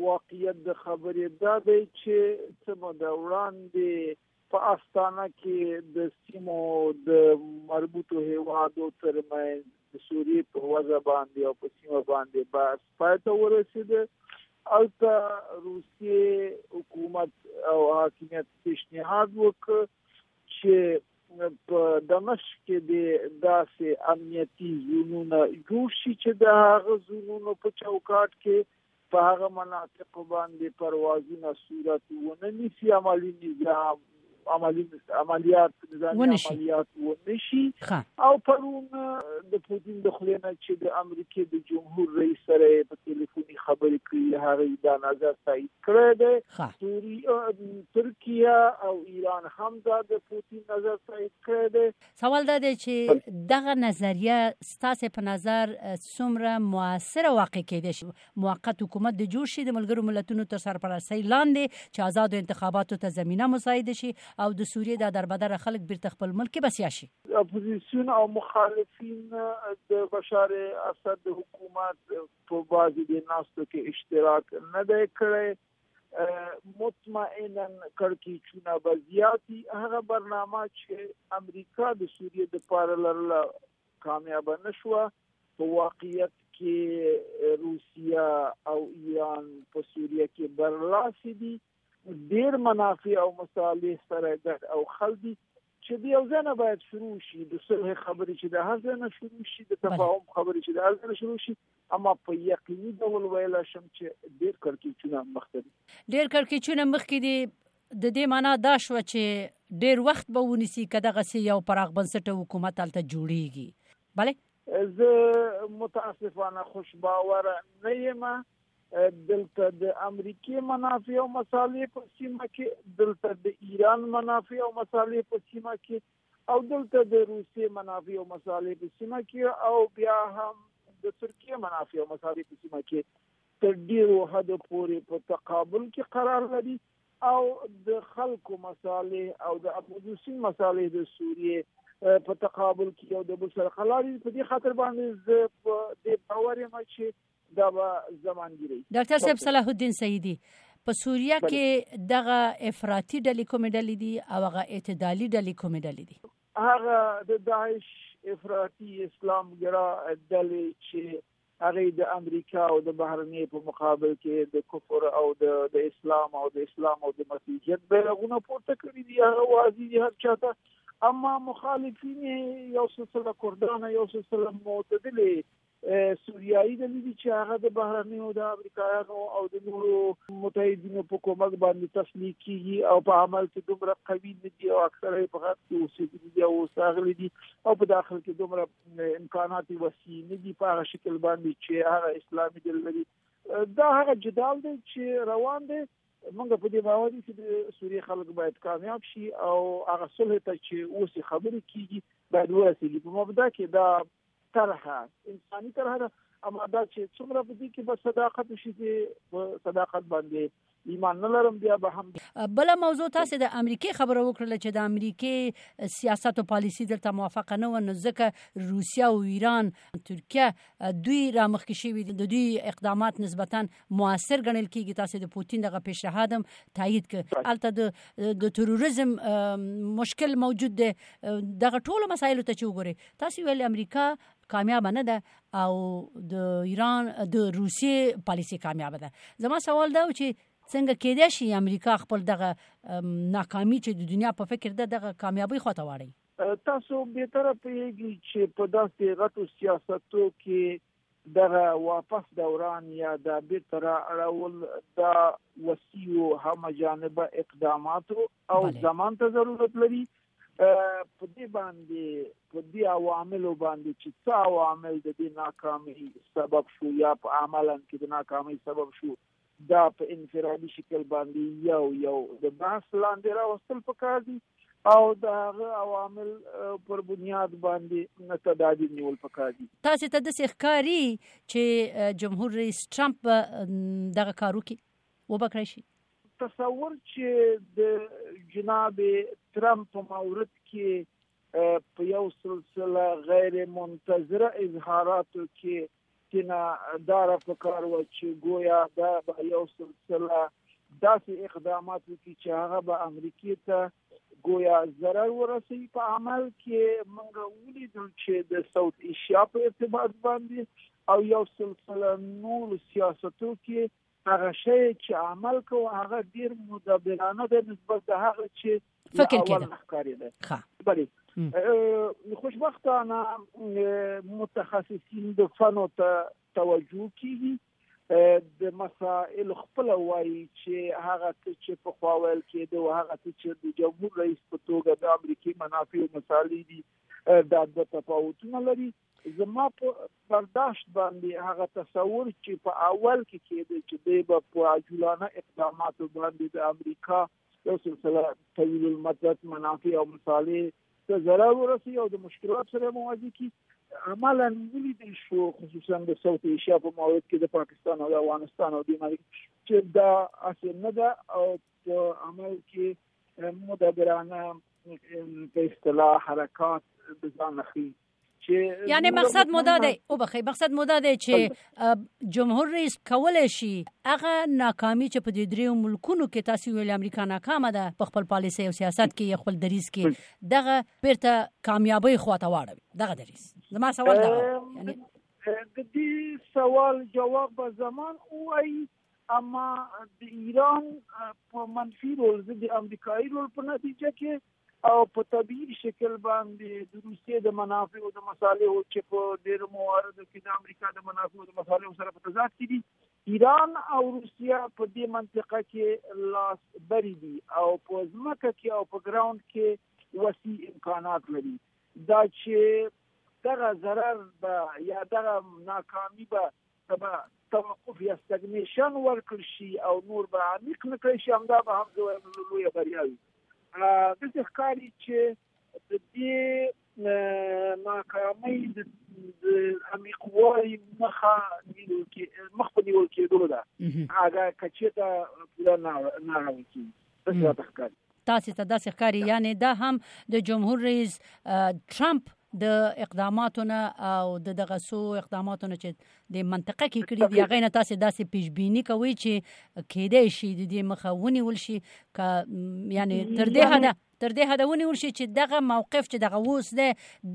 واقعیت د خبرې دا دی چې څه موده وړاندې په استانه کې د سیمو د مربوطو هیوادو ترمنځ د سوریې په وضع باندې او په سیمه باندې بحث پای ته ورسېده الته روسیې حکومت او حاکمیت پیشنهاد وکړ چې په دمشق کې د داسې امنیتي زونونه جوړ شي چې د هغه زونونو په چوکاټ کې په هغه مناطقو باندې پروازونه صورت ونه نیسي عملی نظام عملی عملیات نظامی عملیات و نشي او پرون د پوتین د خلینه چې د امریکای د جمهور رئیس سره په ټلیفوني خبرې کړې هغه دا نظر تایید کړی دی ترکیه او ایران هم دا د پوتین نظر تایید کړی دی سوال دا دی چې دغه نظریه ستاسو په نظر څومره موثر او واقع کېدای شي موقت حکومت د جوړ شي د ملګرو ملتونو تر سرپرستۍ لاندې چې آزادو انتخاباتو ته زمينه مساعده شي او د سوریې د دربدره خلک بیرته خپل ملک کې بسیا شي اپوزیسیون او مخالفین د بشار اسد حکومت په بعضی د ناستو کې اشتراک نه دی کړی مطمئنا کړکیچونه به زیاتی هغه برنامه چې امریکا د سوریې د پاره لرله کامیاب نشوه په واقعیت کې روسیا او ایران په سوریه کې برلاسي دي ډیر منافع او مصالح سره ګډ او خلدي چې د یو ځای نه باید شروع شي د صلح خبرې چې د هر ځای نه شروع شي د تفاهم خبرې چې د هر ځای نه شروع شي اما په یقیني ډول ویل شم چې ډیر کړکیچونه مخ ته دي ډیر کړکیچونه مخ کې دي د دې معنی دا شو چې ډیر وخت به ونیسي کله غسي یو پراخ بنسټ حکومت تلته جوړیږي bale زه متاسفانه خوشباور نه یم دلته د امریکې منافع او مصالح په سیمه کې دلته د ایران منافع او مصالح په سیمه کې او دلته د روسیې منافع او مصالح په سیمه کې او بیا هم د ترکیې منافع او مصالح په سیمه کې تر ډیرو حد پورې په تقابل کې قرار لري او د خلکو مصالح او د اپوزیسیون مصالح د سوریه په تقابل کې یو د بل سره خلاري په دې خاطر باندې زه په دې باور یم چې دا به زمانګیری. ډاکټر صاحب صلاح الدین سعیدی په سوریه کې دغه افراطي ډلې کومې ډلې دي او هغه اعتدالي ډلې کومې ډلې دي هغه د داعش افراطي اسلام ګرا ډلې چې هغه د امریکا او د بهرنی په مقابل کې د کفر او د د اسلام او د اسلام او د مسیحیت بیرغونه پورته کړی دي هغه واځي هر چاته اما مخالفین یو څه سره کوردان یو څه سره معتدل سوریایي ډلې دي چې هغه د بهرنیو د امریکایانو او د نورو متحدینو په کومک باندې تسلیق کیږي او په عمل کې دومره قوي نه دي او اکثره یې په غرب کې اوسېدلي دي او اوس راغلي دي او په داخل کې دومره امکانات وسیع نه دي په هغه شکل باندې چې هغه اسلامي ډلې لري دا هغه جدال دی چې روان دی موږ په دې باور یو چې د سوریې خلک باید کامیاب شي او هغه صلح ته چې اوس خبرې کیږي باید ورسېږي په مبدا کې دا طرح انساني طرح ده اما دا چې څومره په دې کې به صداقت شي چې صداقت باندې ایمان نه لرم بیا به هم بل موضوع تاسو د امریکای خبره وکړه چې د امریکای سیاست او پالیسی درته موافقه نه ونه ځکه روسیا او ایران ترکیه دوی رامخ کې شوی د دوی اقدامات نسبتا موثر ګڼل کیږي تاسو د پوتین دغه پیشنهاد هم تایید کړ البته د د تروریزم مشکل موجود دی دغه ټول مسایل ته چې وګوري تاسو ویل امریکا کامیاب نه ده او د ایران د روسیې پالیسی کامیاب ده زما سوال دا و چې څنګه کېدای شي امریکا خپل دغه ناکامي چې د دنیا په فکر ده دغه کامیابی خواته واړي تاسو به تر پیږي چې په داسې غټو سیاستو کې دغه واپس دوران یا د بیرته را اړول د وسیع او همه جانبه اقداماتو او زمان ته ضرورت لري په دې باندې په دې عواملو باندې چې څه عوامل د دې ناکامۍ سبب شو یا په عملا کې د ناکامۍ سبب شو دا په انفرادي شکل باندې یو یو د بحث لاندې راوستل پکار دي او د هغه عوامل پر بنیاد باندې تدابیر نیول پکار دي تاسو ته د ښکاری چې جمهور رئیس ترامپ به دغه کار وکړي وبکړی شي تصور چې د جناب ترامپ په مورد کې په یو سلسله غیر منتظره اظهاراتو کې کینه داره په کار و چې ګویا دا به یو سلسله داسې اقدامات وکړي چې هغه به امریکې ته ګویا ضرر ورسوي په عمل کې موږ ولیدل چې د ساوت ایشیا په ارتباط باندې او یو سلسله نور سیاستو کې هغه شی چې عمل کوو هغه ډیر مدبرانه ده نسبت د هغه چې فکر کېده ښه بله خوشبختانه متخصصین د فنو ته توجه کوي د مسائل خپل وایي چې هغه څه چې په خواویل کې د هغه څه چې د جمهور رئیس په توګه د امریکای منافع او مسالې دي دا د تفاوتونه لري زما په برداشت باندې هغه تصور چې په اول کې کېده چې دی به په عجولانه اقداماتو باندې د امریکا یو سلسله طویل المدت منافع او مصالح ته ضرر ورسي او د مشکلات سره مواجه کی عملا ولیدل شو خصوصا د سوت ایشیا په مورد کې د پاکستان او افغانستان او د امریکا چې دا اصل نه ده او په عمل کې مدبرانه په اصطلاح حرکات د ځان اخلي چې یعنی مقصد مو دا دی او بخی مقصد مو دا دی چې جمهور رئیس کولای شي هغه ناکامي چې په دې دریو ملکونو کې تاسو ویل امریکا ناکامه ده په خپل پالیسي او سیاست کې خپل دریس کې دغه بیرته کامیابی خواته واړوي دغه دریس زما سوال دا یعنی د دې سوال جواب به زمان وایي اما د ایران په منفي رول زه د امریکایي رول په نتیجه کې او په طبیعي شکل باندې د روسیې د منافعو د مصالحو چې په ډېرو مواردو کې د امریکا د منافعو د مصالحو سره په تضاد کې دي ایران او روسیه په دې منطقه کې لاس بری دي او په ځمکه کې او په ګراوند کې وسیع امکانات لري دا چې دغه ضرر به یا دغه ناکامي به ته به توقف یا ستګنیشن ورکړ شي او نور به عمیق نه کړی شي همدا به هم زه وایم لویه بریا وي داسې ښکاري چې د دې ناکامۍ د عمیقوالي مخه نیول کې مخ په نیول کېدلو ده هغه کچې ته پوره نه نه راوي داسې راته ښکاري تاسو ته داسې ښکاري یعنی دا هم د جمهور رئیس ترامپ د اقداماتو نه او د دغه سو اقداماتو نه چې د منطقه کې کړی دی هغه نه تاسو داسې پیش بینی کوي چې کېدای شي د دې مخه ونیول شي ک یعنی تر دې حد تر دې حد ونیول شي چې دغه موقف چې دغه اوس ده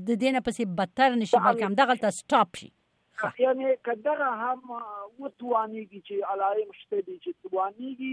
د دې نه پسې بدتر نشي بلکې هم دغه ته سټاپ شي یعنی کدغه هم وتوانیږي چې علائم شته دي چې توانیږي